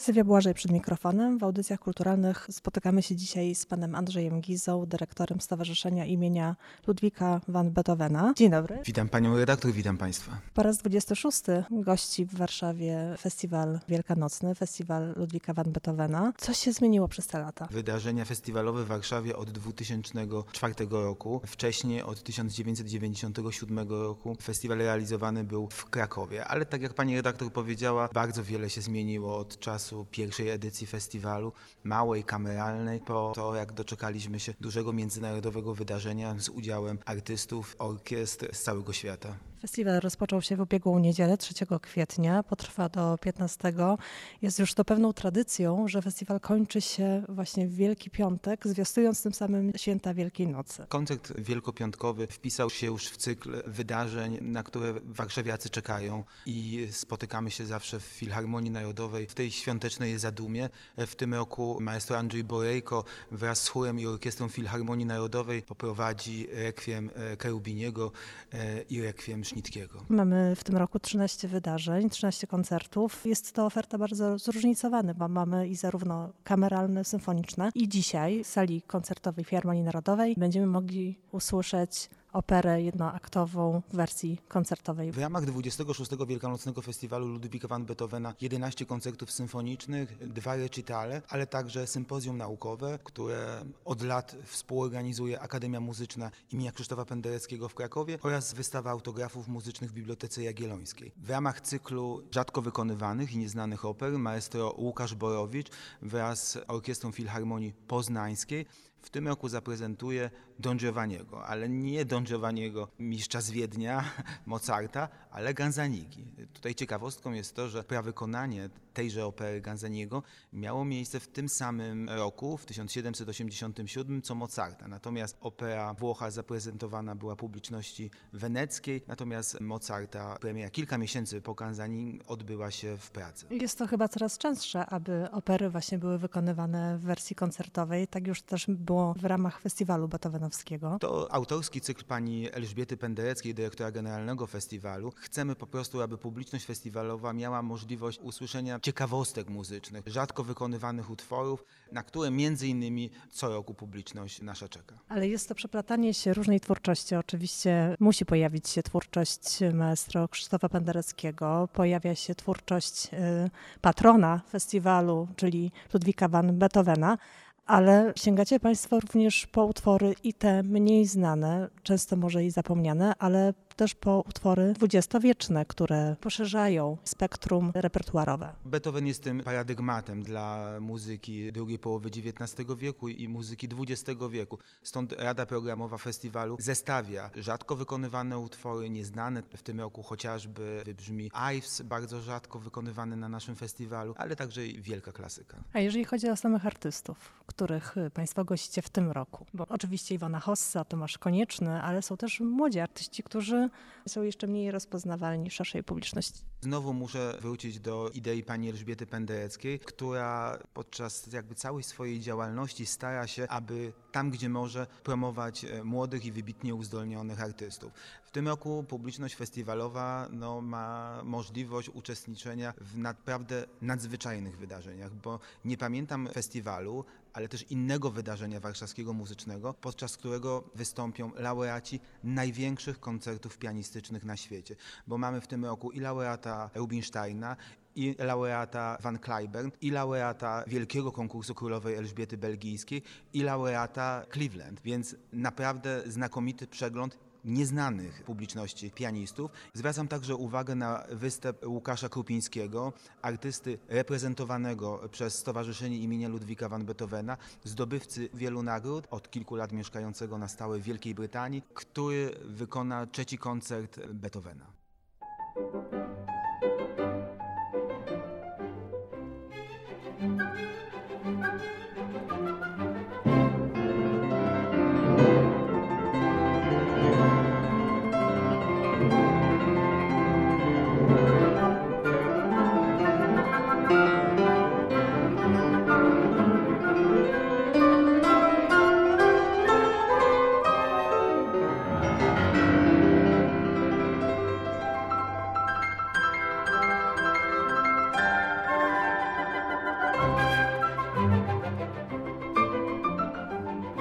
Sylwia Błażej przed mikrofonem. W audycjach kulturalnych spotykamy się dzisiaj z panem Andrzejem Gizą, dyrektorem Stowarzyszenia imienia Ludwika van Beethovena. Dzień dobry. Witam panią redaktor, witam państwa. Po raz 26 gości w Warszawie festiwal wielkanocny, festiwal Ludwika van Beethovena. Co się zmieniło przez te lata? Wydarzenia festiwalowe w Warszawie od 2004 roku. Wcześniej od 1997 roku festiwal realizowany był w Krakowie, ale tak jak pani redaktor powiedziała, bardzo wiele się zmieniło od czasu pierwszej edycji festiwalu, małej, kameralnej, po to jak doczekaliśmy się dużego międzynarodowego wydarzenia z udziałem artystów, orkiestr z całego świata. Festiwal rozpoczął się w ubiegłą niedzielę 3 kwietnia, potrwa do 15. Jest już to pewną tradycją, że festiwal kończy się właśnie w Wielki Piątek, zwiastując tym samym święta Wielkiej Nocy. Koncert wielkopiątkowy wpisał się już w cykl wydarzeń, na które warszawiacy czekają i spotykamy się zawsze w Filharmonii Narodowej w tej świątecznej zadumie. W tym roku maestro Andrzej Borejko wraz z chórem i orkiestrą Filharmonii Narodowej poprowadzi rekwiem Kerubiniego i rekwiem Mamy w tym roku 13 wydarzeń, 13 koncertów. Jest to oferta bardzo zróżnicowana, bo mamy i zarówno kameralne, symfoniczne i dzisiaj w sali koncertowej Filharmonii Narodowej będziemy mogli usłyszeć operę jednoaktową w wersji koncertowej. W ramach 26. Wielkanocnego Festiwalu Ludwika van Beethovena 11 koncertów symfonicznych, dwa recitale, ale także sympozjum naukowe, które od lat współorganizuje Akademia Muzyczna imienia Krzysztofa Pendereckiego w Krakowie oraz wystawa autografów muzycznych w Bibliotece Jagiellońskiej. W ramach cyklu rzadko wykonywanych i nieznanych oper maestro Łukasz Borowicz wraz z Orkiestrą Filharmonii Poznańskiej w tym roku zaprezentuje Don Giovanniego, ale nie Don Giovanniego mistrza z Wiednia, Mozarta, ale Ganzanigi. Tutaj ciekawostką jest to, że prawykonanie tejże opery Ganzaniego miało miejsce w tym samym roku, w 1787, co Mozarta. Natomiast opera Włocha zaprezentowana była publiczności weneckiej, natomiast Mozarta premiera kilka miesięcy po Ganzani odbyła się w Pradze. Jest to chyba coraz częstsze, aby opery właśnie były wykonywane w wersji koncertowej. Tak już też było w ramach festiwalu Beethovenowskiego. To autorski cykl pani Elżbiety Pendereckiej, dyrektora generalnego festiwalu. Chcemy po prostu, aby publiczność festiwalowa miała możliwość usłyszenia ciekawostek muzycznych, rzadko wykonywanych utworów, na które między innymi co roku publiczność nasza czeka. Ale jest to przeplatanie się różnej twórczości. Oczywiście musi pojawić się twórczość maestro Krzysztofa Pendereckiego, pojawia się twórczość y, patrona festiwalu, czyli Ludwika van Beethovena, ale sięgacie Państwo również po utwory i te mniej znane, często może i zapomniane, ale też po utwory dwudziestowieczne, które poszerzają spektrum repertuarowe. Beethoven jest tym paradygmatem dla muzyki drugiej połowy XIX wieku i muzyki XX wieku. Stąd Rada Programowa Festiwalu zestawia rzadko wykonywane utwory, nieznane w tym roku chociażby wybrzmi Ives, bardzo rzadko wykonywany na naszym festiwalu, ale także i wielka klasyka. A jeżeli chodzi o samych artystów, których Państwo gościcie w tym roku, bo oczywiście Iwona Hossa, Tomasz Konieczny, ale są też młodzi artyści, którzy są jeszcze mniej rozpoznawalni szerszej publiczności. Znowu muszę wrócić do idei pani Elżbiety Pendereckiej, która podczas jakby całej swojej działalności stara się, aby tam, gdzie może, promować e, młodych i wybitnie uzdolnionych artystów. W tym roku publiczność festiwalowa no, ma możliwość uczestniczenia w naprawdę nadzwyczajnych wydarzeniach, bo nie pamiętam festiwalu, ale też innego wydarzenia warszawskiego muzycznego, podczas którego wystąpią laureaci największych koncertów pianistycznych na świecie. Bo mamy w tym roku i laureata Rubinsteina, i laureata Van Cliburn, i laureata Wielkiego Konkursu Królowej Elżbiety Belgijskiej, i laureata Cleveland. Więc naprawdę znakomity przegląd nieznanych publiczności pianistów. Zwracam także uwagę na występ Łukasza Krupińskiego, artysty reprezentowanego przez Stowarzyszenie imienia Ludwika van Beethovena, zdobywcy wielu nagród, od kilku lat mieszkającego na stałe w Wielkiej Brytanii, który wykona trzeci koncert Beethovena.